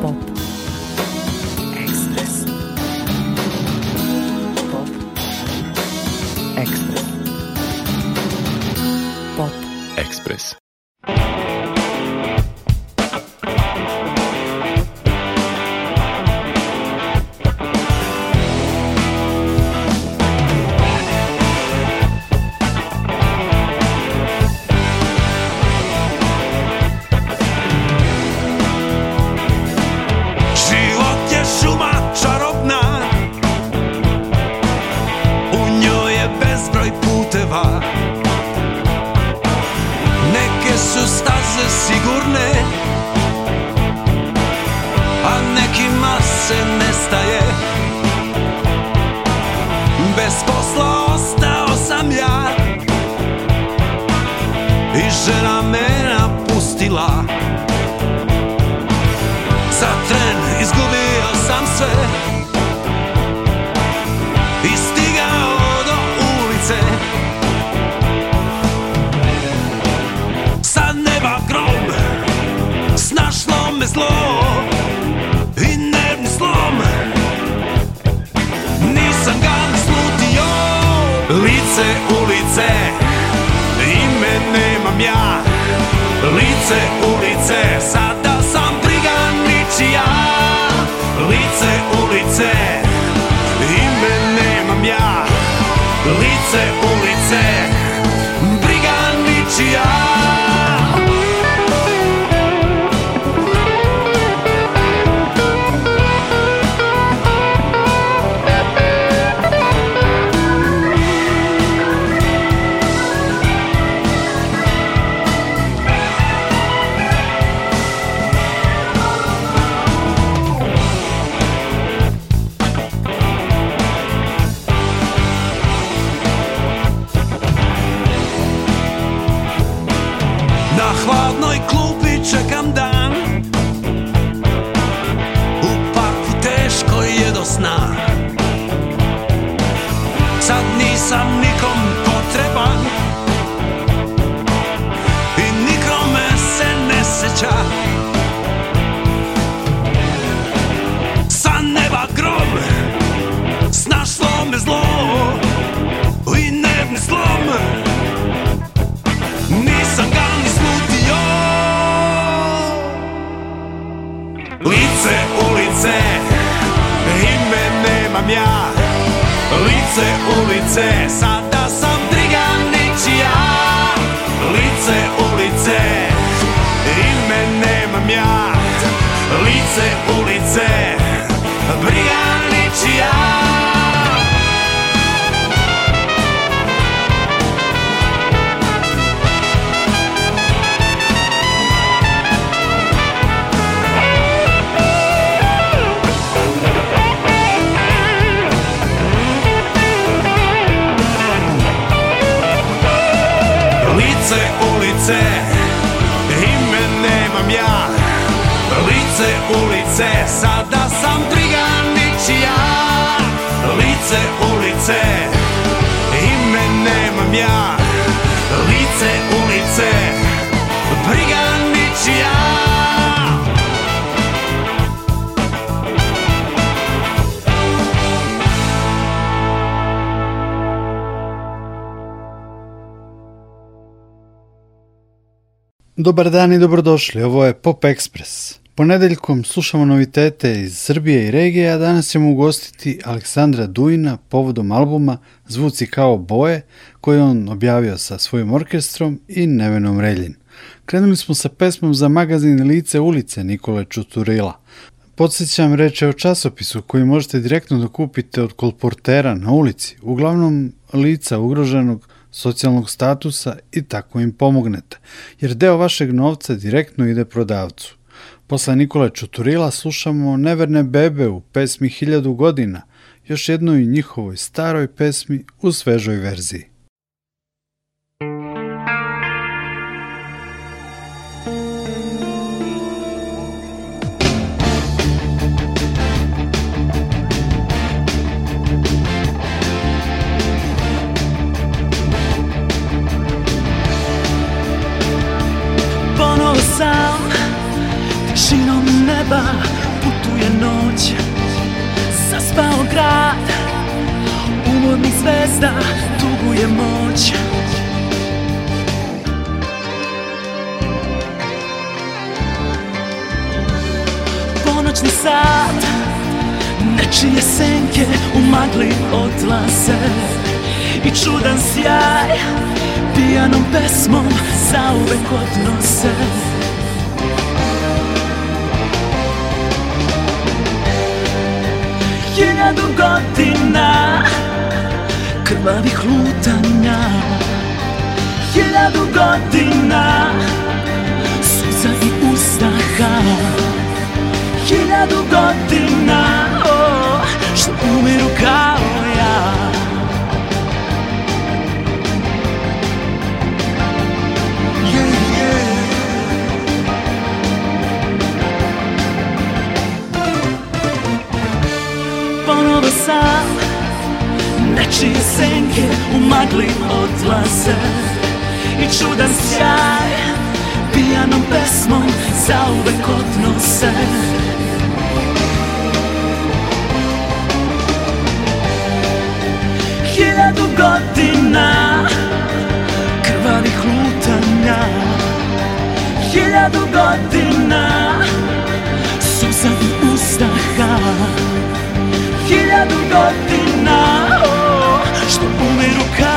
Pop. Lice ulice, ime nemam ja. Lice ulice, sada sam brigan ničija Lice ulice, ime nemam ja. Lice brigan ničija Dobar dan i dobrodošli, ovo je Pop Express. Ponedeljkom slušamo novitete iz Srbije i regije, a danas ćemo ugostiti Aleksandra Dujina povodom albuma Zvuci kao boje, koji on objavio sa svojim orkestrom i Nevenom Reljin. Krenuli smo sa pesmom za magazin Lice ulice Nikole Čuturila. Podsjećam reče o časopisu koji možete direktno da kupite od kolportera na ulici, uglavnom lica ugroženog socijalnog statusa i tako im pomognete, jer deo vašeg novca direktno ide prodavcu. Posle Nikole Čuturila slušamo Neverne bebe u pesmi Hiljadu godina, još jednoj njihovoj staroj pesmi u svežoj verziji. Neba noć Zaspao grad. Umornih zvezda Tuguje moć. Ponoćni sat Nečije senke u magli odlaze. I čudan sjaj Pijanom pesmom zauvek odnose Hiljadu godina Krvavih lutanja. Hiljadu godina Suza i uzdaha Hiljadu godina oh, Što umiru kao ja Nečije senke u magli odlaze. I čudan sjaj Pijanom pesmom zauvek odnose. Hiljadu godina Krvavih lutanja. Hiljadu godina Suza i uzdaha. Hiljadu godina Što umiru kao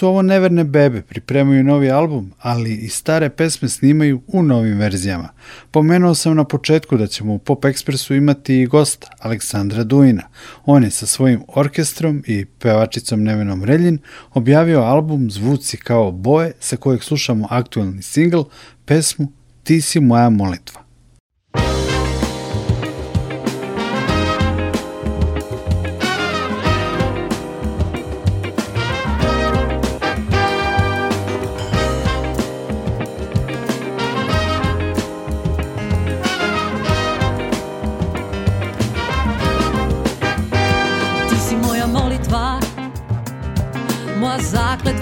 su ovo neverne bebe, pripremaju novi album, ali i stare pesme snimaju u novim verzijama. Pomenuo sam na početku da ćemo u Pop Expressu imati i gosta, Aleksandra Dujina. On je sa svojim orkestrom i pevačicom Nevenom Reljin objavio album Zvuci kao boje, sa kojeg slušamo aktuelni singl, pesmu Ti si moja molitva.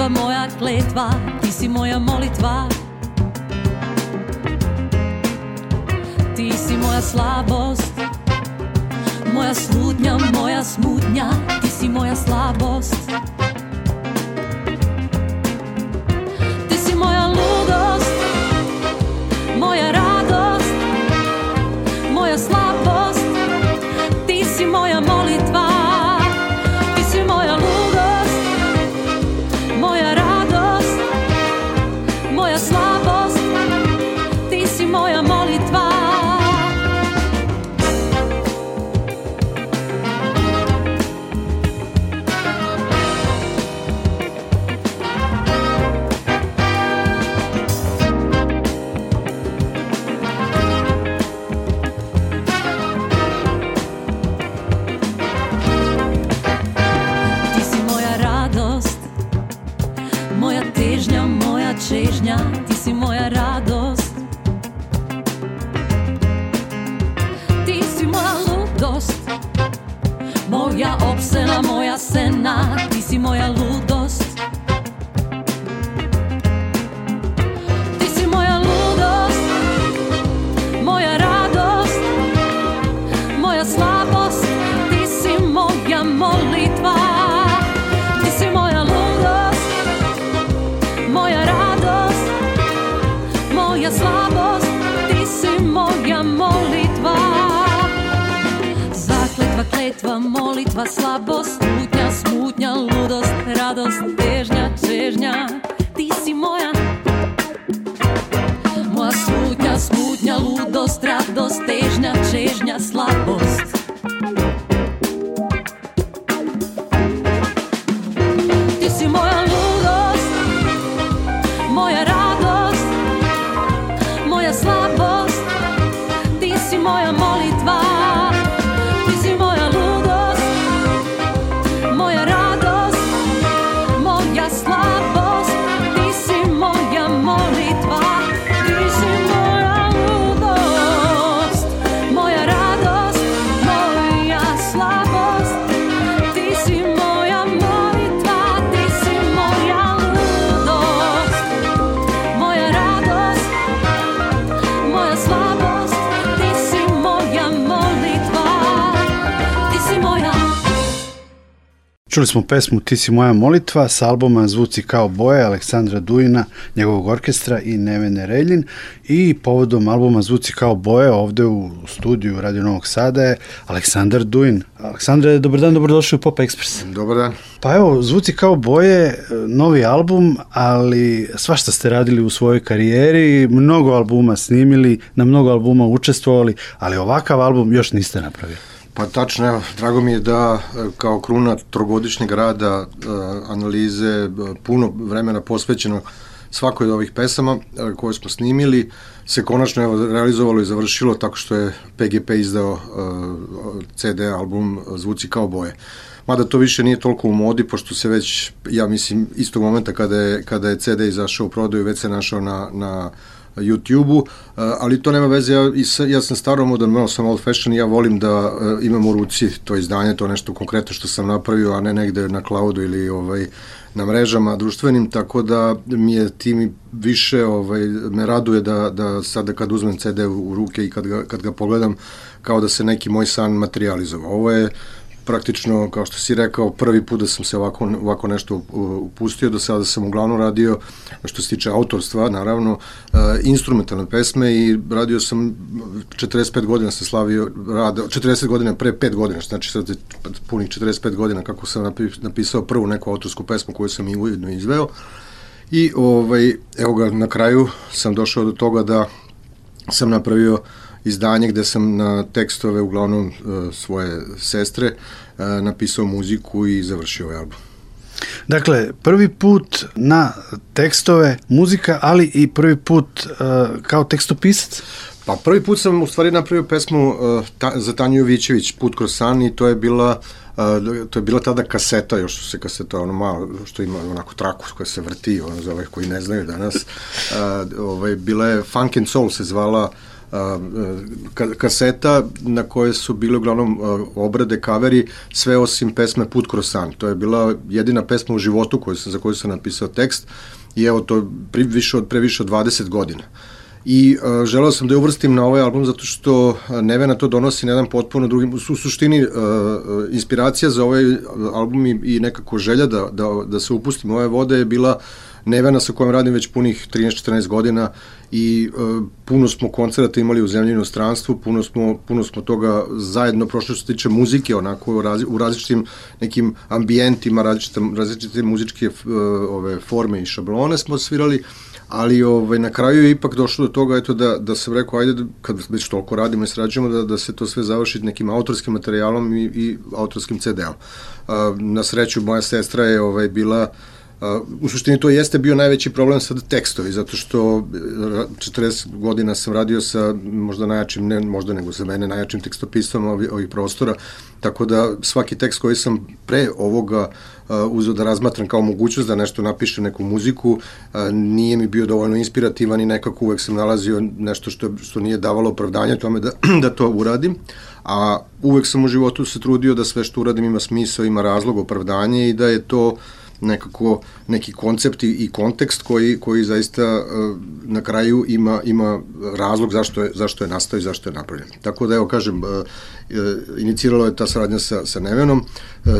Moja kletva Ti si moja molitva. Ti si moja slabost Moja slutnja, moja smutnja Ti si moja slabost Kletva, molitva, slabost Smutnja, smutnja, ludost, radost Težnja, čežnja Ti si moja. Moja smutnja, smutnja, ludost, radost Težnja, čežnja, slabost Čuli smo pesmu Ti si moja molitva sa albuma Zvuci kao boje Aleksandra Dujina, njegovog orkestra i Nevene Reljin i povodom albuma Zvuci kao boje ovde u studiju Radio Novog Sada je Aleksandar Dujin. Aleksandre, dobar dan, dobrodošli u Pop Express. Dobar dan. Pa evo, Zvuci kao boje, novi album, ali svašta ste radili u svojoj karijeri, mnogo albuma snimili, na mnogo albuma učestvovali, ali ovakav album još niste napravili. Pa tačno, evo, drago mi je da e, kao kruna trogodišnjeg rada, e, analize, e, puno vremena posvećeno svakoj od ovih pesama koje smo snimili, se konačno evo, realizovalo i završilo tako što je PGP izdao CD album Zvuci kao boje. Mada to više nije toliko u modi, pošto se već, ja mislim, istog momenta kada je, kada je CD izašao u prodaju, već se našao na, na YouTube-u, ali to nema veze, ja, ja sam staromodan, malo sam old fashion, ja volim da e, imam u ruci to izdanje, to nešto konkretno što sam napravio, a ne negde na cloudu ili ovaj, na mrežama društvenim, tako da mi je tim više ovaj, me raduje da, da sada kad uzmem CD u, ruke i kad ga, kad ga pogledam, kao da se neki moj san materializovao. Ovo je praktično, kao što si rekao, prvi put da sam se ovako, ovako nešto u- upustio, do sada sam uglavnom radio, što se tiče autorstva, naravno, e, instrumentalne pesme i radio sam 45 godina sam slavio rada, 40 godina pre 5 godina, znači sad punih 45 godina kako sam napi- napisao prvu neku autorsku pesmu koju sam i ujedno izveo. I ovaj, evo ga, na kraju sam došao do toga da sam napravio izdanje gde sam na tekstove uglavnom e, svoje sestre e, napisao muziku i završio ovaj album. Dakle, prvi put na tekstove, muzika, ali i prvi put uh, kao tekstopisac. Pa prvi put sam u stvari napravio pesmu uh, ta, za Tanju Jovićević, Put kroz san i to je bila Uh, to je bila tada kaseta, još su se kaseta, ono malo, što ima onako traku koja se vrti, ono za ove koji ne znaju danas. Uh, ovaj, bila je Funk and Soul se zvala uh, kaseta na koje su bile uglavnom uh, obrade, kaveri, sve osim pesme Put kroz san. To je bila jedina pesma u životu koju sam, za koju sam napisao tekst i evo to pri, više od, pre više od 20 godina. I uh, želeo sam da je uvrstim na ovaj album zato što uh, Nevena to donosi na jedan potpuno drugi, u su- suštini uh, uh, inspiracija za ovaj album i, i nekako želja da, da, da se upustim u ove vode je bila Nevena sa kojom radim već punih 13-14 godina i uh, puno smo koncerata imali u zemlji i inostranstvu, puno smo, puno smo toga zajedno prošli što se tiče muzike, onako u, razli, u različitim nekim ambijentima, različite, različite muzičke uh, ove forme i šablone smo svirali, ali ovaj, na kraju je ipak došlo do toga eto, da, da sam rekao, ajde, kad već toliko radimo i srađujemo, da, da se to sve završi nekim autorskim materijalom i, i autorskim CD-om. Uh, na sreću, moja sestra je ovaj, bila u suštini to jeste bio najveći problem sa tekstovi, zato što 40 godina sam radio sa možda najjačim, ne možda nego za mene najjačim tekstopisom ovih, ovih prostora, tako da svaki tekst koji sam pre ovoga uh, uzeo da razmatram kao mogućnost da nešto napišem neku muziku, uh, nije mi bio dovoljno inspirativan i nekako uvek sam nalazio nešto što, što nije davalo opravdanje tome da, da to uradim, a uvek sam u životu se trudio da sve što uradim ima smisao, ima razlog, opravdanje i da je to uh, nekako neki koncept i, kontekst koji, koji zaista uh, na kraju ima, ima razlog zašto je, zašto je nastao i zašto je napravljen. Tako da evo kažem, uh, iniciralo je ta saradnja sa, sa Nevenom,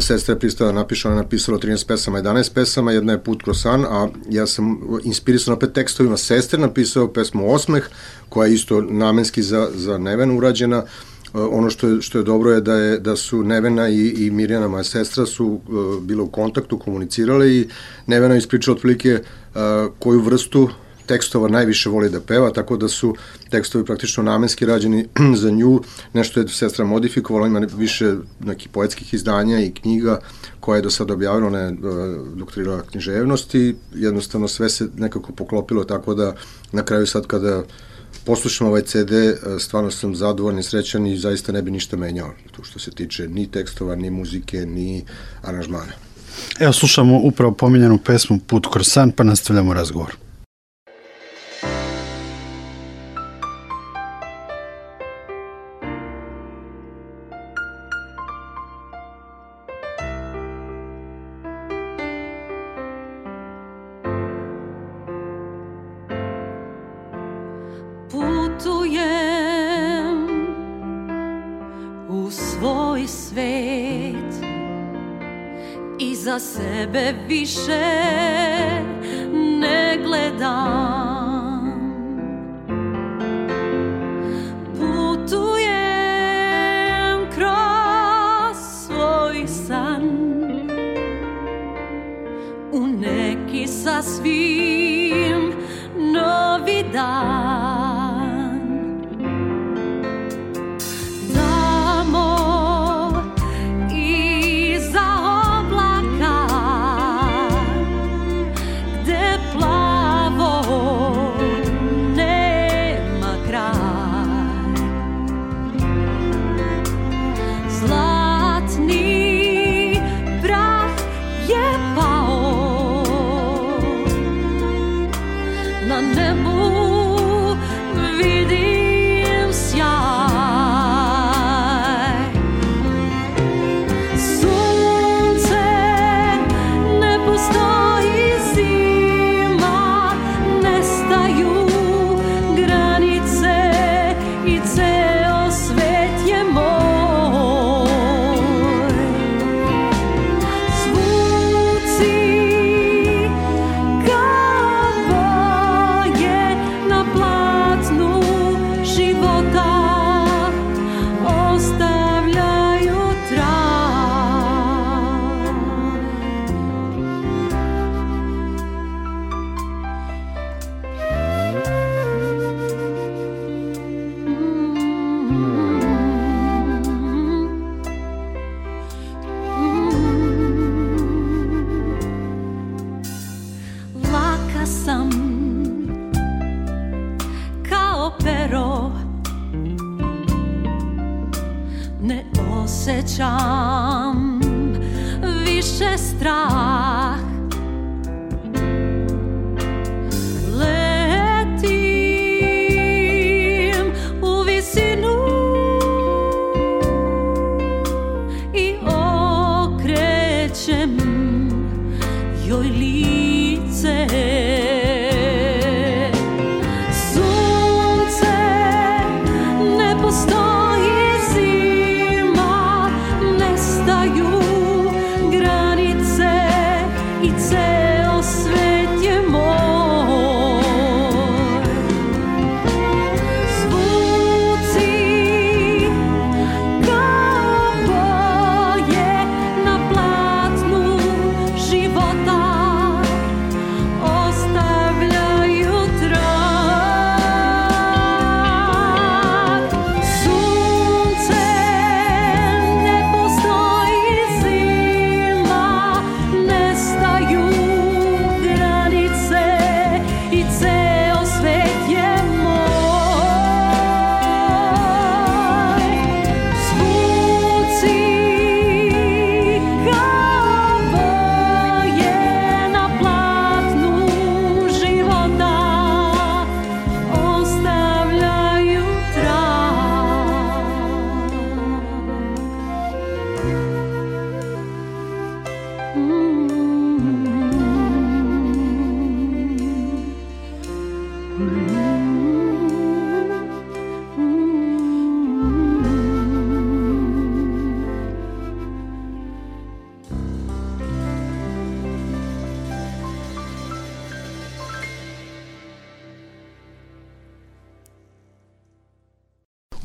sestra je pristala napišala, napisala 13 pesama, 11 pesama, jedna je Put kroz san, a ja sam inspirisan opet tekstovima. Sestre, napisao pesmu Osmeh, koja je isto namenski za, za Nevenu urađena, E, ono što je, što je dobro je da, je da su Nevena i, i Mirjana, moja sestra, su uh, bile u kontaktu, komunicirale i Nevena ispričala otprilike uh, koju vrstu tekstova najviše voli da peva, tako da su tekstovi praktično namenski rađeni za nju, nešto je sestra modifikovala, ima više nekih poetskih izdanja i knjiga koje je do sada objavila, ona je doktorirala književnost i jednostavno sve se nekako poklopilo tako da na kraju sad kada poslušam ovaj CD, e, stvarno sam zadovoljan i srećan i zaista ne bi ništa menjao, tu što se tiče ni tekstova, ni muzike, ni aranžmana. Evo, slušamo upravo pominjenu pesmu Put kroz san, pa nastavljamo razgovor. Sebe više hoy libre.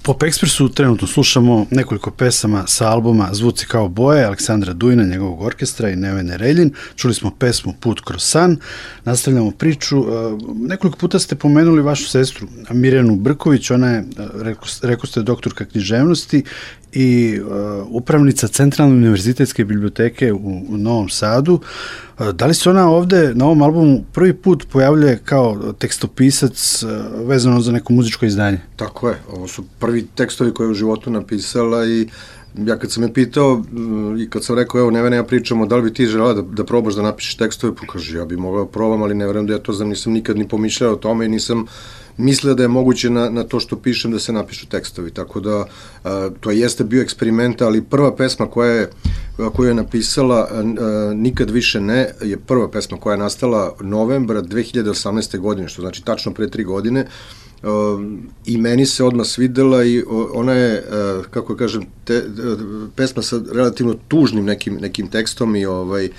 Pop Expressu trenutno slušamo nekoliko pesama sa albuma Zvuci kao boje Aleksandra Dujna, njegovog orkestra i Nevene Reljin. Čuli smo pesmu Put kroz san. Nastavljamo priču. E, nekoliko puta ste pomenuli vašu sestru Mirjanu Brković, ona je, rekao, rekao ste, doktorka književnosti i uh, upravnica Centralne univerzitetske biblioteke u, u Novom Sadu. Da li se ona ovde na ovom albumu prvi put pojavljuje kao tekstopisac vezano za neko muzičko izdanje? Tako je, ovo su prvi tekstovi koje je u životu napisala i ja kad sam je pitao i kad sam rekao, evo, Nevene, ja pričamo, da li bi ti žela da, da probaš da napišeš tekstove, pokaže, ja bi mogao da probam, ali ne verujem da ja to znam, nisam nikad ni pomišljao o tome i nisam uh, misle da je moguće na, na to što pišem da se napišu tekstovi, tako da a, to jeste bio eksperiment, ali prva pesma koja je, koju je napisala a, Nikad više ne, je prva pesma koja je nastala novembra 2018. godine, što znači tačno pre tri godine, Uh, i meni se odmah svidela i ona je, kako kažem, te, pesma sa relativno tužnim nekim, nekim tekstom i ovaj, uh,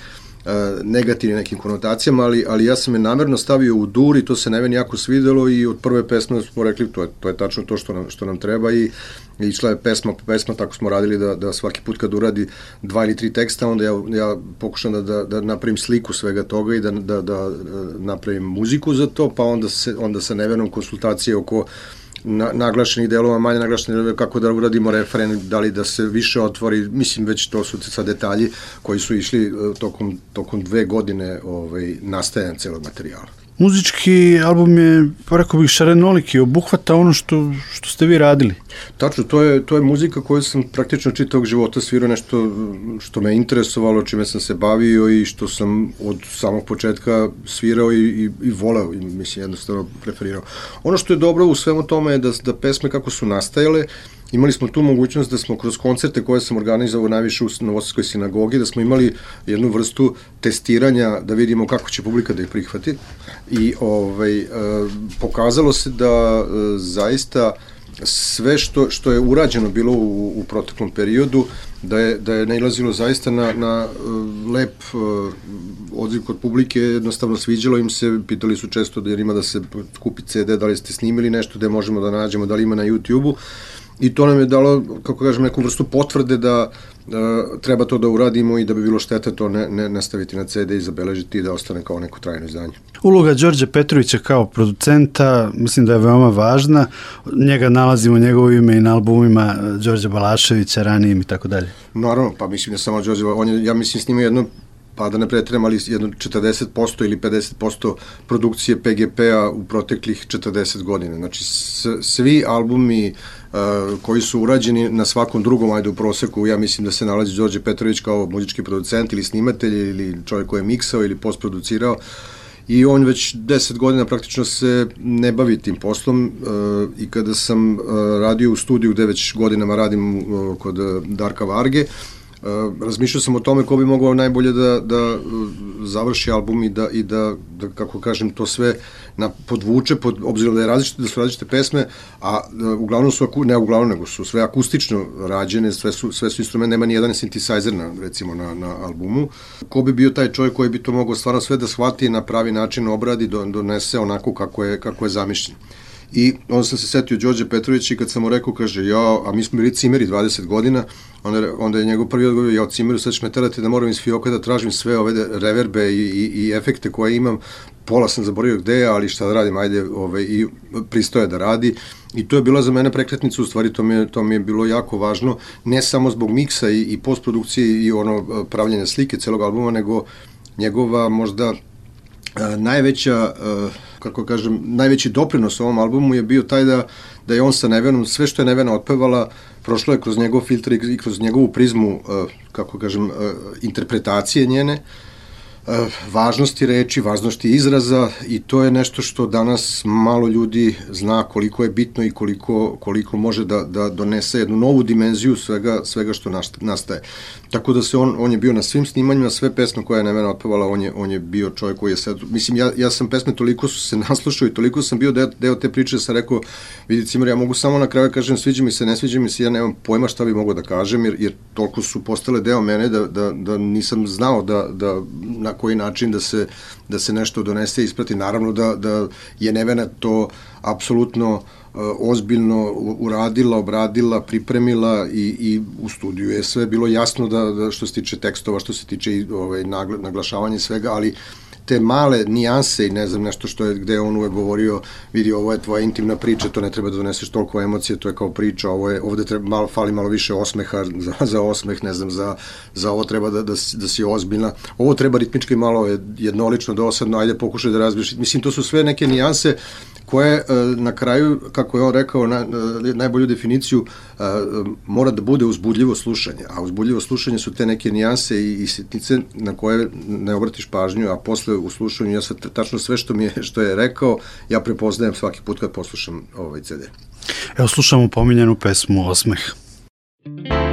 negativnim nekim konotacijama, ali, ali ja sam je namerno stavio u dur i to se Neveni jako svidelo i od prve pesme smo rekli to je, to je tačno to što nam, što nam treba i išla je pesma po pesma, tako smo radili da, da svaki put kad uradi dva ili tri teksta, onda ja, ja pokušam da, da, da napravim sliku svega toga i da, da, da napravim muziku za to, pa onda, se, onda sa Nevenom konsultacije oko na, naglašenih delova, manje naglašenih delova, kako da uradimo referen, da li da se više otvori, mislim već to su sa detalji koji su išli e, tokom, tokom dve godine ovaj, nastajanja celog materijala. Muzički album je, rekao bih, šarenoliki, obuhvata ono što, što ste vi radili. Tačno, to je, to je muzika koju sam praktično čitavog života svirao nešto što me interesovalo, čime sam se bavio i što sam od samog početka svirao i, i, i voleo i mislim jednostavno preferirao. Ono što je dobro u svemu tome je da, da pesme kako su nastajale, imali smo tu mogućnost da smo kroz koncerte koje sam organizovao najviše u Novosadskoj sinagogi, da smo imali jednu vrstu testiranja da vidimo kako će publika da ih prihvati. I ovaj, e, pokazalo se da e, zaista sve što, što je urađeno bilo u, u proteklom periodu, da je, da je nailazilo zaista na, na uh, lep uh, odziv kod publike, jednostavno sviđalo im se, pitali su često da jer ima da se kupi CD, da li ste snimili nešto da možemo da nađemo, da li ima na YouTube-u i to nam je dalo, kako kažem, neku vrstu potvrde da, da treba to da uradimo i da bi bilo šteta to ne, ne nastaviti na CD i zabeležiti i da ostane kao neko trajno izdanje. Uloga Đorđe Petrovića kao producenta mislim da je veoma važna. Njega nalazimo njegovo ime i na albumima Đorđe Balaševića, ranijim i tako dalje. Naravno, pa mislim da samo Đorđe, on je, ja mislim snimio jedno pa da ne pretreram, ali jedno 40% ili 50% produkcije PGP-a u proteklih 40 godina. Znači, svi albumi uh, koji su urađeni na svakom drugom, ajde u proseku, ja mislim da se nalazi Đorđe Petrović kao muzički producent ili snimatelj ili čovjek koji je miksao ili postproducirao, i on već 10 godina praktično se ne bavi tim poslom i kada sam radio u studiju gde već godinama radim kod Darka Varge, razmišljao sam o tome ko bi mogao najbolje da, da završi album i da, i da, da kako kažem, to sve na, podvuče, pod, obzirom da, je različite, da su različite pesme, a da, uglavnom su, ne uglavnom, nego su sve akustično rađene, sve su, sve su instrumente, nema ni jedan synthesizer na, recimo na, na albumu. Ko bi bio taj čovjek koji bi to mogao stvarno sve da shvati na pravi način obradi, donese onako kako je, kako je zamišljen. I onda sam se setio Đorđe Petrovića i kad sam mu rekao, kaže, ja, a mi smo bili cimeri 20 godina, onda, onda je njegov prvi odgovor, ja cimeru sad ćeš me terati da moram iz fioka da tražim sve ove reverbe i, i, i efekte koje imam, pola sam zaboravio gde ali šta da radim, ajde, ove, i pristoje da radi. I to je bila za mene prekretnica, u stvari to mi je, to mi je bilo jako važno, ne samo zbog miksa i, i postprodukcije i ono pravljenja slike celog albuma, nego njegova možda najveća, kako kažem, najveći doprinos ovom albumu je bio taj da, da je on sa Nevenom, sve što je Nevena otpevala, prošlo je kroz njegov filtr i kroz njegovu prizmu, kako kažem, interpretacije njene, Eh, važnosti reči, važnosti izraza i to je nešto što danas malo ljudi zna koliko je bitno i koliko, koliko može da, da donese jednu novu dimenziju svega, svega što nastaje. Tako da se on, on je bio na svim snimanjima, sve pesme koje je Nevena otpevala, on je, on je bio čovjek koji je sad, mislim, ja, ja sam pesme toliko su se naslušao i toliko sam bio deo, deo te priče, da sam rekao, vidi Cimar, ja mogu samo na kraju da kažem sviđa mi se, ne sviđa mi se, ja nemam pojma šta bi mogo da kažem, jer, jer toliko su postale deo mene da, da, da nisam znao da, da na koji način da se, da se nešto donese i isprati. Naravno da, da je Nevena to apsolutno ozbiljno uradila, obradila, pripremila i, i u studiju je sve bilo jasno da, da što se tiče tekstova, što se tiče ovaj, naglašavanja svega, ali te male nijanse i ne znam nešto što je, gde on uvek govorio, vidi ovo je tvoja intimna priča, to ne treba da doneseš toliko emocije, to je kao priča, ovo je, ovde treba, malo, fali malo više osmeha za, za osmeh, ne znam, za, za ovo treba da, da, da si ozbiljna. Ovo treba ritmički malo jednolično, dosadno, ajde pokušaj da razbiš. Mislim, to su sve neke nijanse koje e, na kraju, kako je on rekao, na, najbolju definiciju, e, mora da bude uzbudljivo slušanje, a uzbudljivo slušanje su te neke nijanse i, i sitnice na koje ne obratiš pažnju, a posle u slušanju ja sad tačno sve što mi je, što je rekao, ja prepoznajem svaki put kad poslušam ovaj CD. Evo slušamo pominjenu pesmu Osmeh. Osmeh.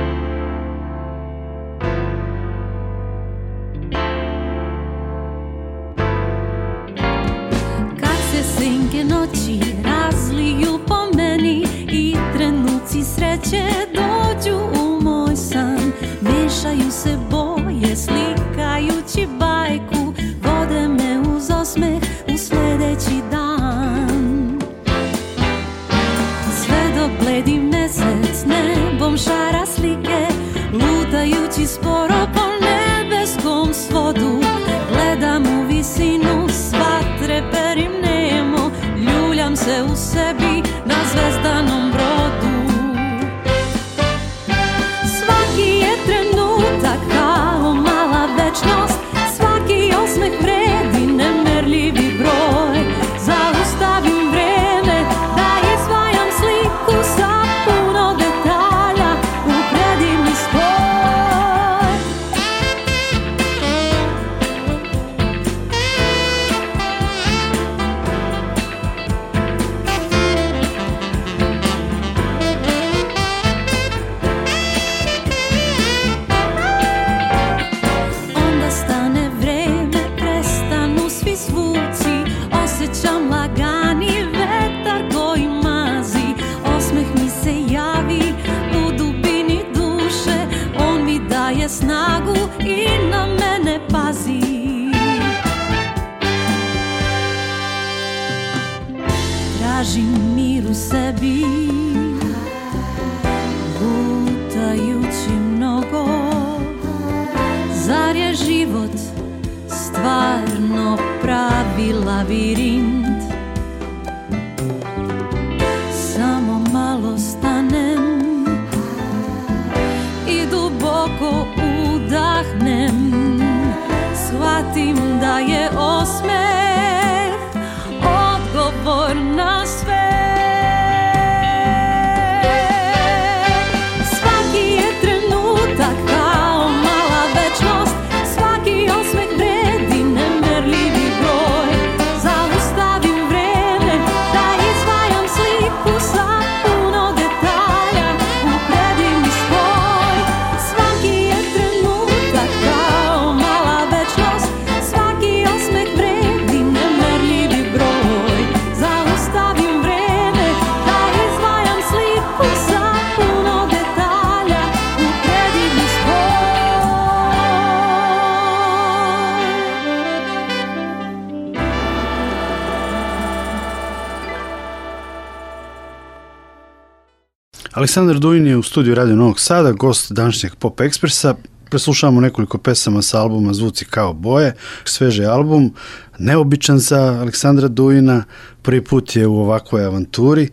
Aleksandar Dujin je u studiju Radio Novog Sada, gost današnjeg Pop Ekspresa. Preslušavamo nekoliko pesama sa albuma Zvuci kao boje, sveže album, neobičan za Aleksandra Dujina, prvi put je u ovakvoj avanturi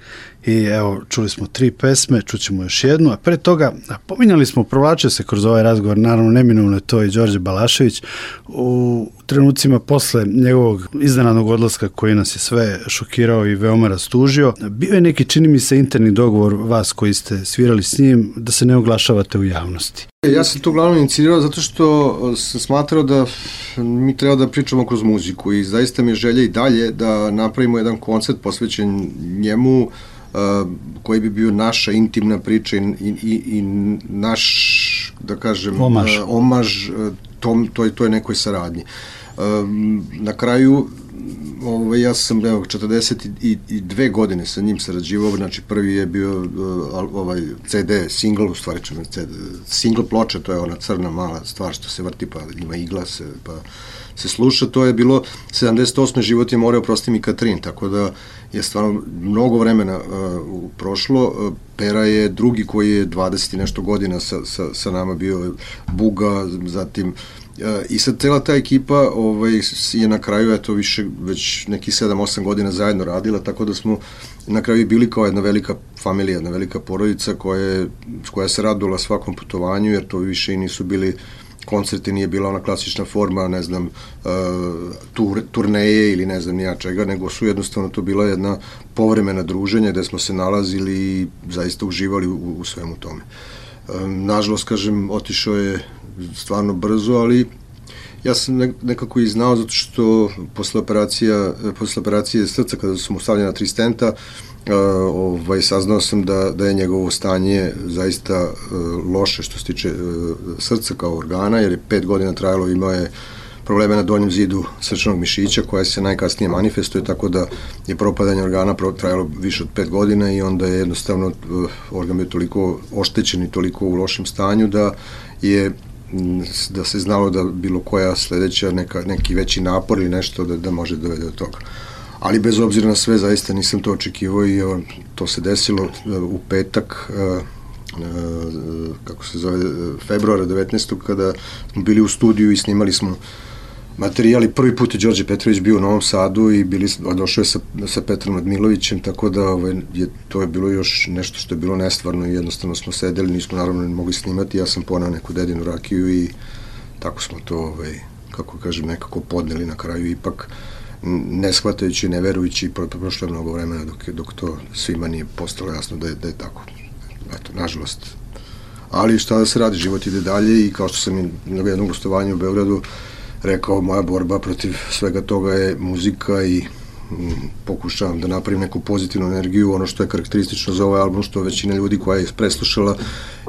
i evo, čuli smo tri pesme, čućemo još jednu, a pre toga, pominjali smo, provlačio se kroz ovaj razgovor, naravno neminovno je to i Đorđe Balašević, u trenucima posle njegovog iznenadnog odlaska koji nas je sve šokirao i veoma rastužio, bio je neki, čini mi se, interni dogovor vas koji ste svirali s njim, da se ne oglašavate u javnosti. Ja sam to uglavnom inicirao zato što sam smatrao da mi treba da pričamo kroz muziku i zaista mi je želja i dalje da napravimo jedan koncert posvećen njemu, koji bi bio naša intimna priča i, i, i naš, da kažem, omaž, uh, omaž tom, toj, toj nekoj saradnji. Na kraju, ovaj, ja sam evo, 42 godine sa njim sarađivao, znači prvi je bio uh, ovaj CD, single, u stvari ćemo CD, single ploča, to je ona crna mala stvar što se vrti, pa ima igla se, pa se sluša, to je bilo 78. život je more, oprosti mi Katrin, tako da je stvarno mnogo vremena uh, prošlo. Uh, Pera je drugi koji je 20 i nešto godina sa, sa, sa nama bio Buga, zatim uh, I sad cela ta ekipa ovaj, je na kraju eto više već neki 7-8 godina zajedno radila, tako da smo na kraju bili kao jedna velika familija, jedna velika porodica koja, je, koja se radovala svakom putovanju, jer to više i nisu bili koncerti, nije bila ona klasična forma, ne znam, uh, tur, turneje ili ne znam nija čega, nego su jednostavno to bila jedna povremena druženja gde smo se nalazili i zaista uživali u, u svemu tome. Um, nažalost, kažem, otišao je stvarno brzo, ali ja sam nekako i znao zato što posle, operacija, posle operacije srca kada su mu stavljena tri stenta uh, ovaj, saznao sam da, da je njegovo stanje zaista uh, loše što se tiče uh, srca kao organa jer je pet godina trajalo imao je probleme na donjem zidu srčanog mišića koja se najkasnije manifestuje tako da je propadanje organa trajalo više od pet godina i onda je jednostavno organ bio toliko oštećen i toliko u lošem stanju da je da se znalo da bilo koja sledeća neka, neki veći napor ili nešto da, da može dovede do toga. Ali bez obzira na sve, zaista nisam to očekivao i to se desilo e, u petak, e, e, kako se zove, februara 19. kada smo bili u studiju i snimali smo materijal i prvi put je Đorđe Petrović bio u Novom Sadu i bili, došao je sa, sa Petrom Admilovićem, tako da ovaj, je, to je bilo još nešto što je bilo nestvarno i jednostavno smo sedeli, nismo naravno ne mogli snimati, ja sam ponao neku dedinu rakiju i tako smo to, ovaj, kako kažem, nekako podneli na kraju ipak ne shvatajući, ne verujući, pro, prošlo je mnogo vremena dok, dok to svima nije postalo jasno da je, da je tako. Eto, nažalost. Ali šta da se radi, život ide dalje i kao što sam i na jednom gostovanju u Beogradu rekao, moja borba protiv svega toga je muzika i mm, pokušavam da napravim neku pozitivnu energiju, ono što je karakteristično za ovaj album, što većina ljudi koja je preslušala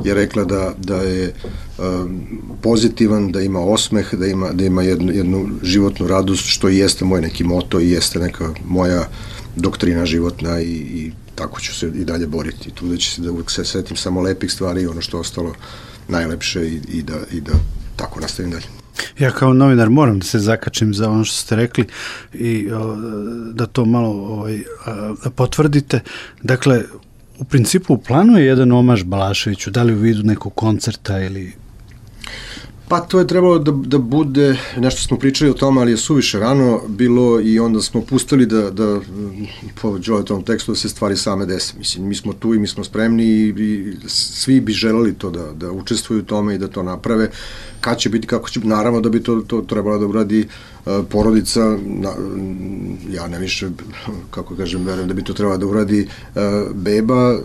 je rekla da, da je um, pozitivan, da ima osmeh, da ima, da ima jednu, jednu životnu radost, što i jeste moj neki moto i jeste neka moja doktrina životna i, i tako ću se i dalje boriti. Tu da će se da uvek se setim samo lepih stvari i ono što ostalo najlepše i, i, da, i da tako nastavim dalje. Ja kao novinar moram da se zakačim za ono što ste rekli i o, da to malo ovaj, a, potvrdite. Dakle, u principu u planu je jedan omaž Balaševiću, da li u vidu nekog koncerta ili Pa to je trebalo da, da bude, nešto smo pričali o tome, ali je suviše rano bilo i onda smo pustili da, da po tom tekstu da se stvari same dese. Mislim, mi smo tu i mi smo spremni i, i svi bi želeli to da, da učestvuju u tome i da to naprave. Kad će biti, kako će, naravno da bi to, to trebalo da uradi uh, porodica, na, ja ne više, kako kažem, verujem da bi to trebalo da uradi uh, beba, uh,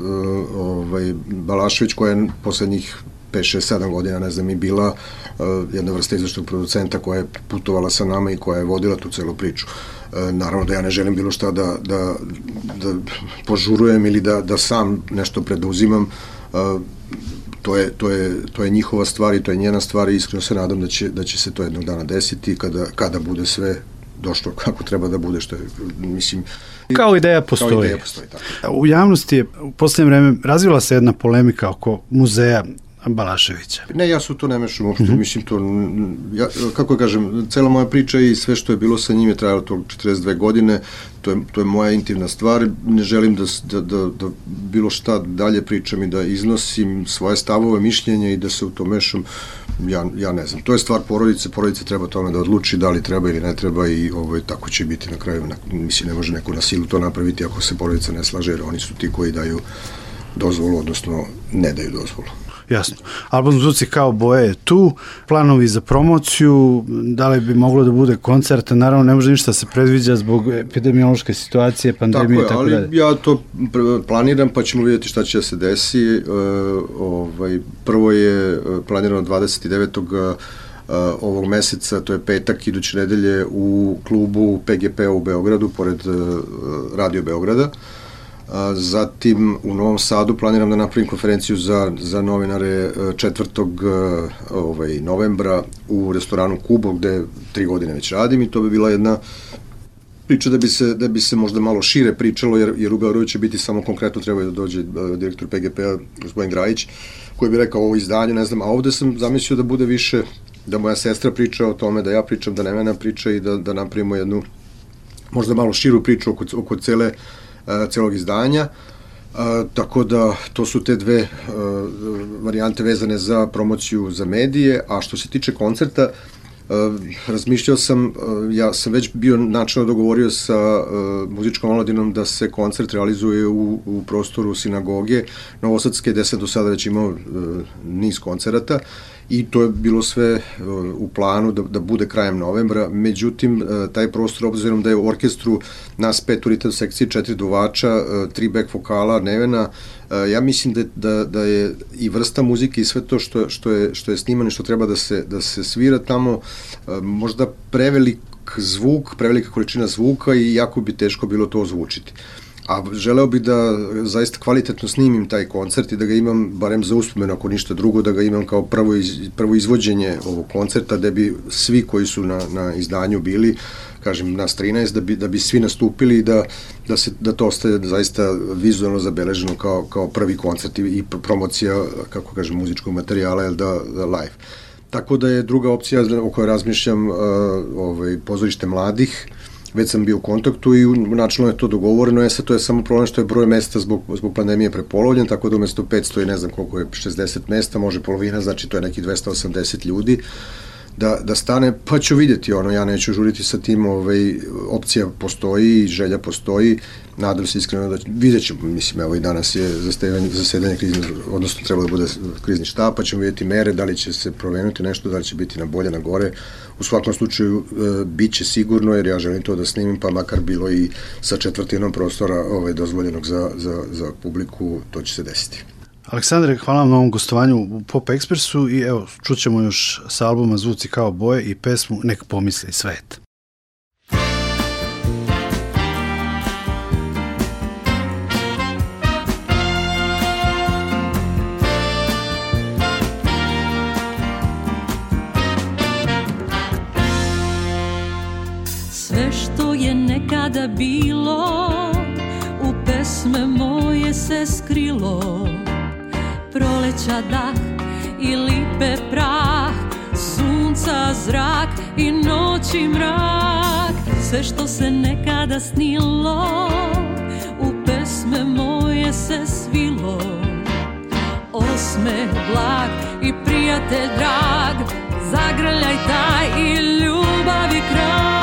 ovaj, Balašević koja je poslednjih 5, 6, 7 godina, ne znam, i bila uh, jedna vrsta izvršnog producenta koja je putovala sa nama i koja je vodila tu celu priču. Uh, naravno da ja ne želim bilo šta da, da, da požurujem ili da, da sam nešto preduzimam, uh, to je, to, je, to je njihova stvar i to je njena stvar i iskreno se nadam da će, da će se to jednog dana desiti kada, kada bude sve došlo kako treba da bude, što je, mislim... Kao ideja postoji. Kao ideja postoji, tako. U javnosti je u poslednje vreme razvila se jedna polemika oko muzeja Balaševića. Ne, ja su to ne mešam uopšte, mm -hmm. mislim to, ja, kako kažem, cela moja priča i sve što je bilo sa njim je trajalo to 42 godine, to je, to je moja intimna stvar, ne želim da, da, da, da bilo šta dalje pričam i da iznosim svoje stavove, mišljenja i da se u to mešam, ja, ja ne znam. To je stvar porodice, porodice treba tome da odluči da li treba ili ne treba i ovo, tako će biti na kraju. Mislim, ne može neko na silu to napraviti ako se porodica ne slaže, jer oni su ti koji daju dozvolu, odnosno ne daju dozvolu. Jasno. Album Zvuci kao boje je tu, planovi za promociju, da li bi moglo da bude koncert, naravno ne može ništa se predviđa zbog epidemiološke situacije, pandemije i tako, tako ali ja to planiram pa ćemo vidjeti šta će da se desi. Uh, ovaj, prvo je e, planirano 29 uh, ovog meseca, to je petak iduće nedelje u klubu PGP u Beogradu, pored uh, Radio Beograda. Uh, Zatim u Novom Sadu planiram da napravim konferenciju za, za novinare 4. E, ovaj, novembra u restoranu Kubo gde tri godine već radim i to bi bila jedna priča da bi se, da bi se možda malo šire pričalo, jer, jer u Beogradu će biti samo konkretno treba da dođe e, direktor PGP-a, gospodin Grajić, koji bi rekao ovo izdanje, ne znam, a ovde sam zamislio da bude više, da moja sestra priča o tome, da ja pričam, da Nemena priča i da, da napravimo jednu možda malo širu priču oko, oko cele uh, celog izdanja. A, tako da to su te dve a, varijante vezane za promociju za medije, a što se tiče koncerta, Uh, razmišljao sam, uh, ja sam već bio načinno dogovorio sa uh, muzičkom omladinom da se koncert realizuje u, u prostoru sinagoge Novosadske, gde sam do sada već imao niz koncerata i to je bilo sve uh, u planu da, da bude krajem novembra, međutim uh, taj prostor obzirom da je u orkestru nas pet u ritam sekciji, četiri duvača, uh, tri back vokala, Nevena, ja mislim da, da, da je i vrsta muzike i sve to što, što, je, što je snimano i što treba da se, da se svira tamo možda prevelik zvuk, prevelika količina zvuka i jako bi teško bilo to ozvučiti. A želeo bih da zaista kvalitetno snimim taj koncert i da ga imam, barem za uspomenu, ako ništa drugo, da ga imam kao prvo, iz, prvo izvođenje ovog koncerta, da bi svi koji su na, na izdanju bili, kažem, nas 13, da bi, da bi svi nastupili i da, da, se, da to ostaje zaista vizualno zabeleženo kao, kao prvi koncert i, i promocija, kako kažem, muzičkog materijala, jel da, da live. Tako da je druga opcija o kojoj razmišljam uh, ovaj, pozorište mladih, već sam bio u kontaktu i načinno je to dogovoreno, je sad to je samo problem što je broj mesta zbog, zbog pandemije prepolovljen, tako da umesto 500 i ne znam koliko je 60 mesta, može polovina, znači to je neki 280 ljudi, da, da stane, pa ću videti ono, ja neću žuriti sa tim, ovaj, opcija postoji, želja postoji, nadam se iskreno da vidjet ćemo, mislim, evo i danas je zasedanje, zasedanje krizni, odnosno treba da bude krizni štab, pa ćemo vidjeti mere, da li će se provenuti nešto, da li će biti na bolje, na gore, u svakom slučaju e, bit će sigurno, jer ja želim to da snimim, pa makar bilo i sa četvrtinom prostora ovaj, dozvoljenog za, za, za publiku, to će se desiti. Aleksandre, hvala vam na ovom gostovanju u Pop Expressu i evo, čućemo još sa albuma Zvuci kao boje i pesmu Nek pomisli svet. Sve što je nekada bilo u pesme moje se skrilo. Proleća dah i lipe prah Sunca zrak i noći mrak. Sve što se nekada snilo U pesme moje se svilo. Osmeh blag i prijatelj drag Zagrljaj taj i ljubavi kraj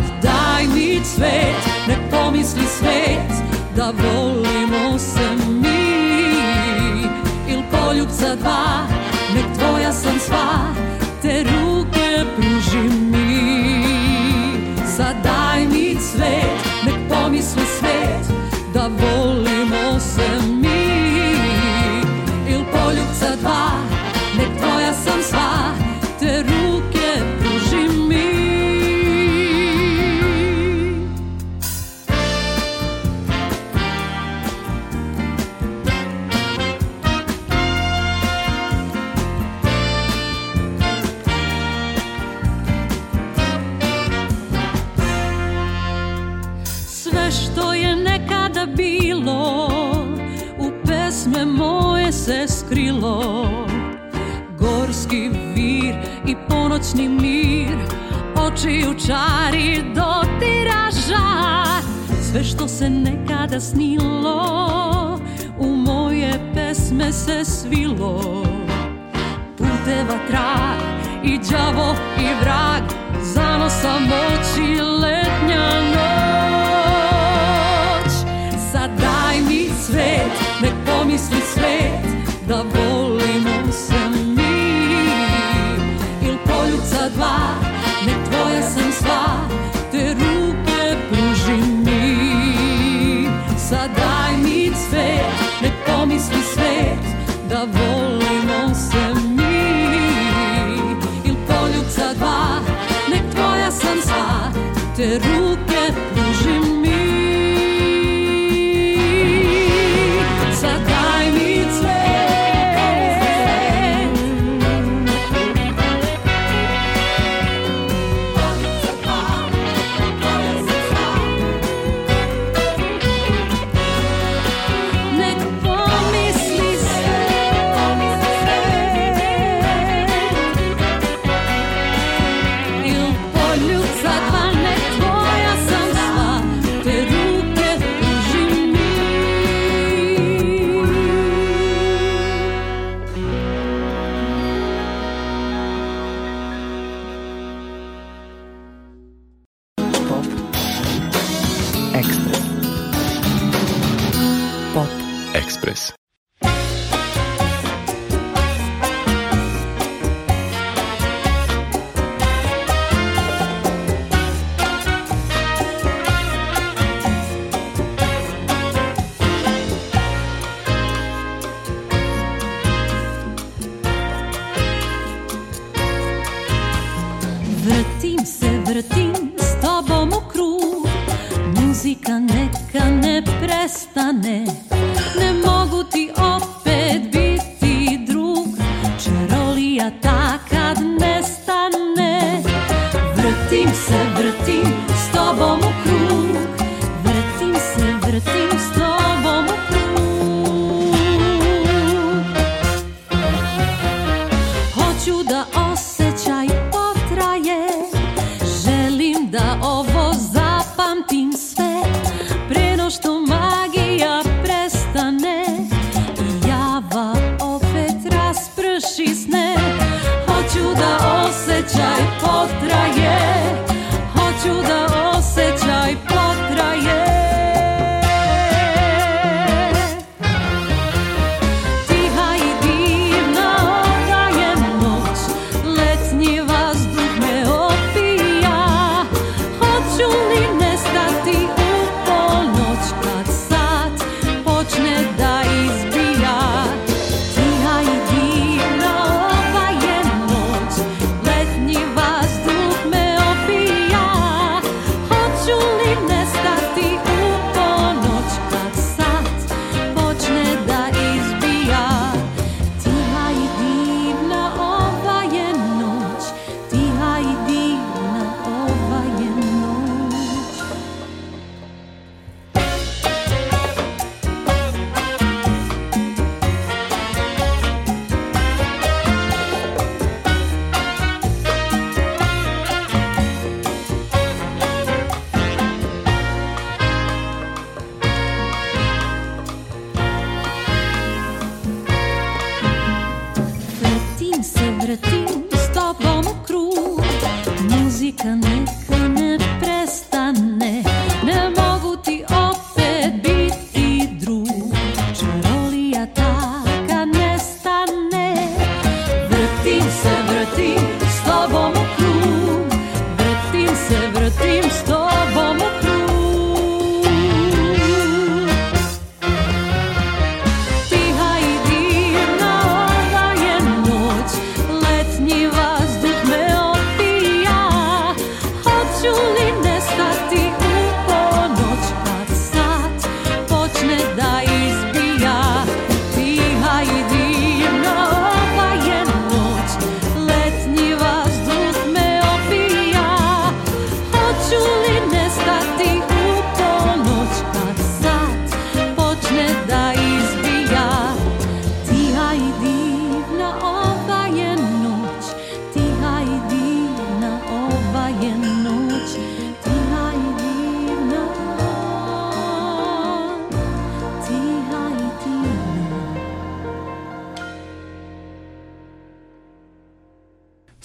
Sad daj mi cvet, nek pomisli svet Da volimo se poljubca dva Nek tvoja sam sva Te ruke pruži mi. Sad daj mi cvet Nek pomisli svet Da volimo se mi se skrilo Gorski vir i ponoćni mir Očiju čari dotira žar. Sve što se nekada snilo U moje pesme se svilo. Puteva trag i đavo i vrag Zanosa moći letnja noć. Sad daj mi svet, nek pomisli svet Da volimo se mi. Il poljuca dva, nek tvoja sam sva Te ruke pruži mi. Sad daj mi cvet, nek pomisli svet Da volimo se mi. Il poljuca dva, nek tvoja sam sva Te ruke pruži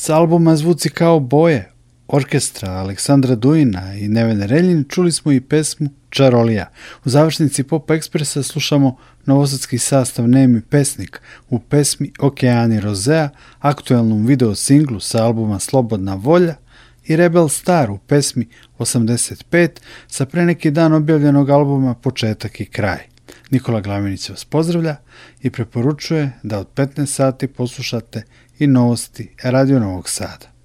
S albuma Zvuci kao boje, orkestra Aleksandra Dujina i Nevene Reljin čuli smo i pesmu Čarolija. U završnici Pop Ekspresa slušamo novosadski sastav Nemi pesnik u pesmi Okeani Rozea, aktuelnom video singlu sa albuma Slobodna volja i Rebel Star u pesmi 85 sa pre neki dan objavljenog albuma Početak i kraj. Nikola Glavinić vas pozdravlja i preporučuje da od 15 sati poslušate i novosti Radio Novog Sada.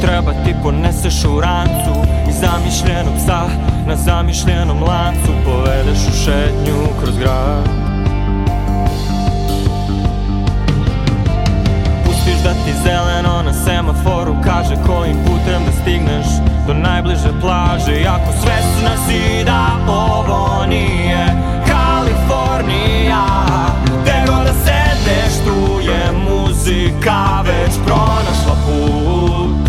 Treba ti poneseš u rancu I zamišljenog psa na zamišljenom lancu Povedeš u šetnju kroz grad Možda ti zeleno na semaforu kaže Kojim putem da stigneš do najbliže plaže. Iako svesna si da ovo nije Kalifornija. Tego da sedneš tu je muzika već pronašla put.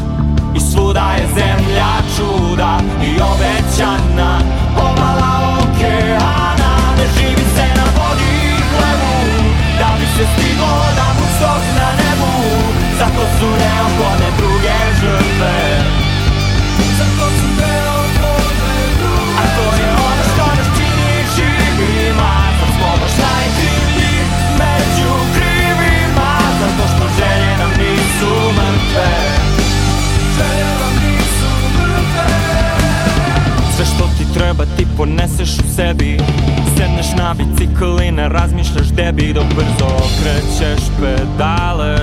I svuda je zemlja čuda i obećana. Obala okeana Ne živi se na vodi plevu da bi se stiglo Zato su neophodne druge žrtve. Zato su neophodne druge A to je ono što nas čini živima. Zato smo baš najkrivlji među krivima. Zato što želje nam nisu mrtve. Želje nam nisu mrtve. Sve što ti treba ti poneseš u sebi. Sedneš na bicikl i ne razmišljaš debi Dok brzo okrećeš pedale.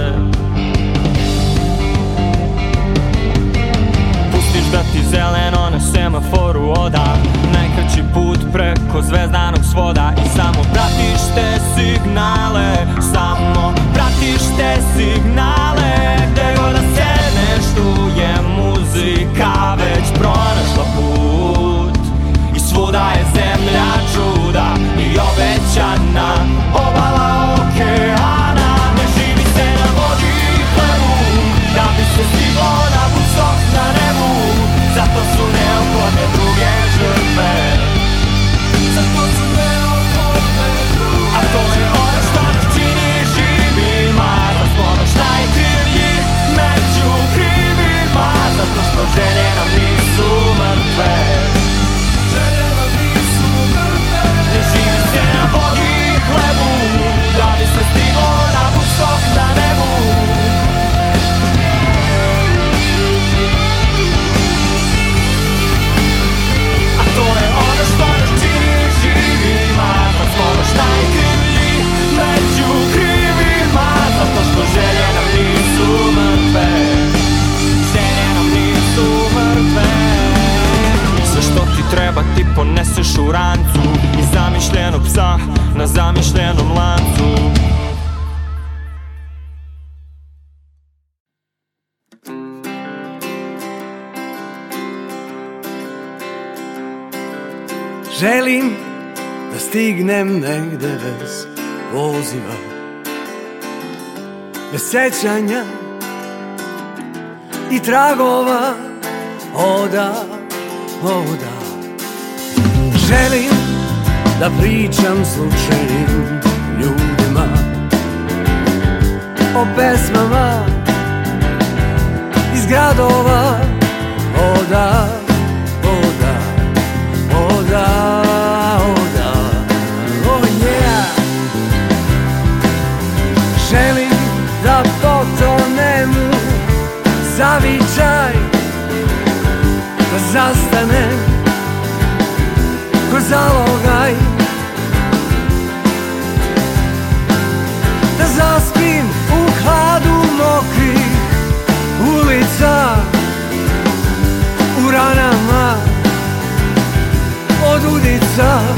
Zeleno na semaforu oda. Najkraći put preko zvezdanog svoda. I samo pratiš te signale Samo pratiš te signale. Gde god da sedneš tu je muzika već pronašla put. I svuda je zemlja što želje nam nisu mrtve. Želje nam nisu mrtve. Što ti treba ti poneseš u rancu Iz zamišljenog psa na zamišljenom lancu. Želim da stignem negde bez poziva Bez sećanja i tragova oda, oda. Želim da pričam slučajnim ljudima O pesmama iz gradova oda zastane Ko zalogaj. Da zaspim u hladu mokrih ulica U ranama od udica.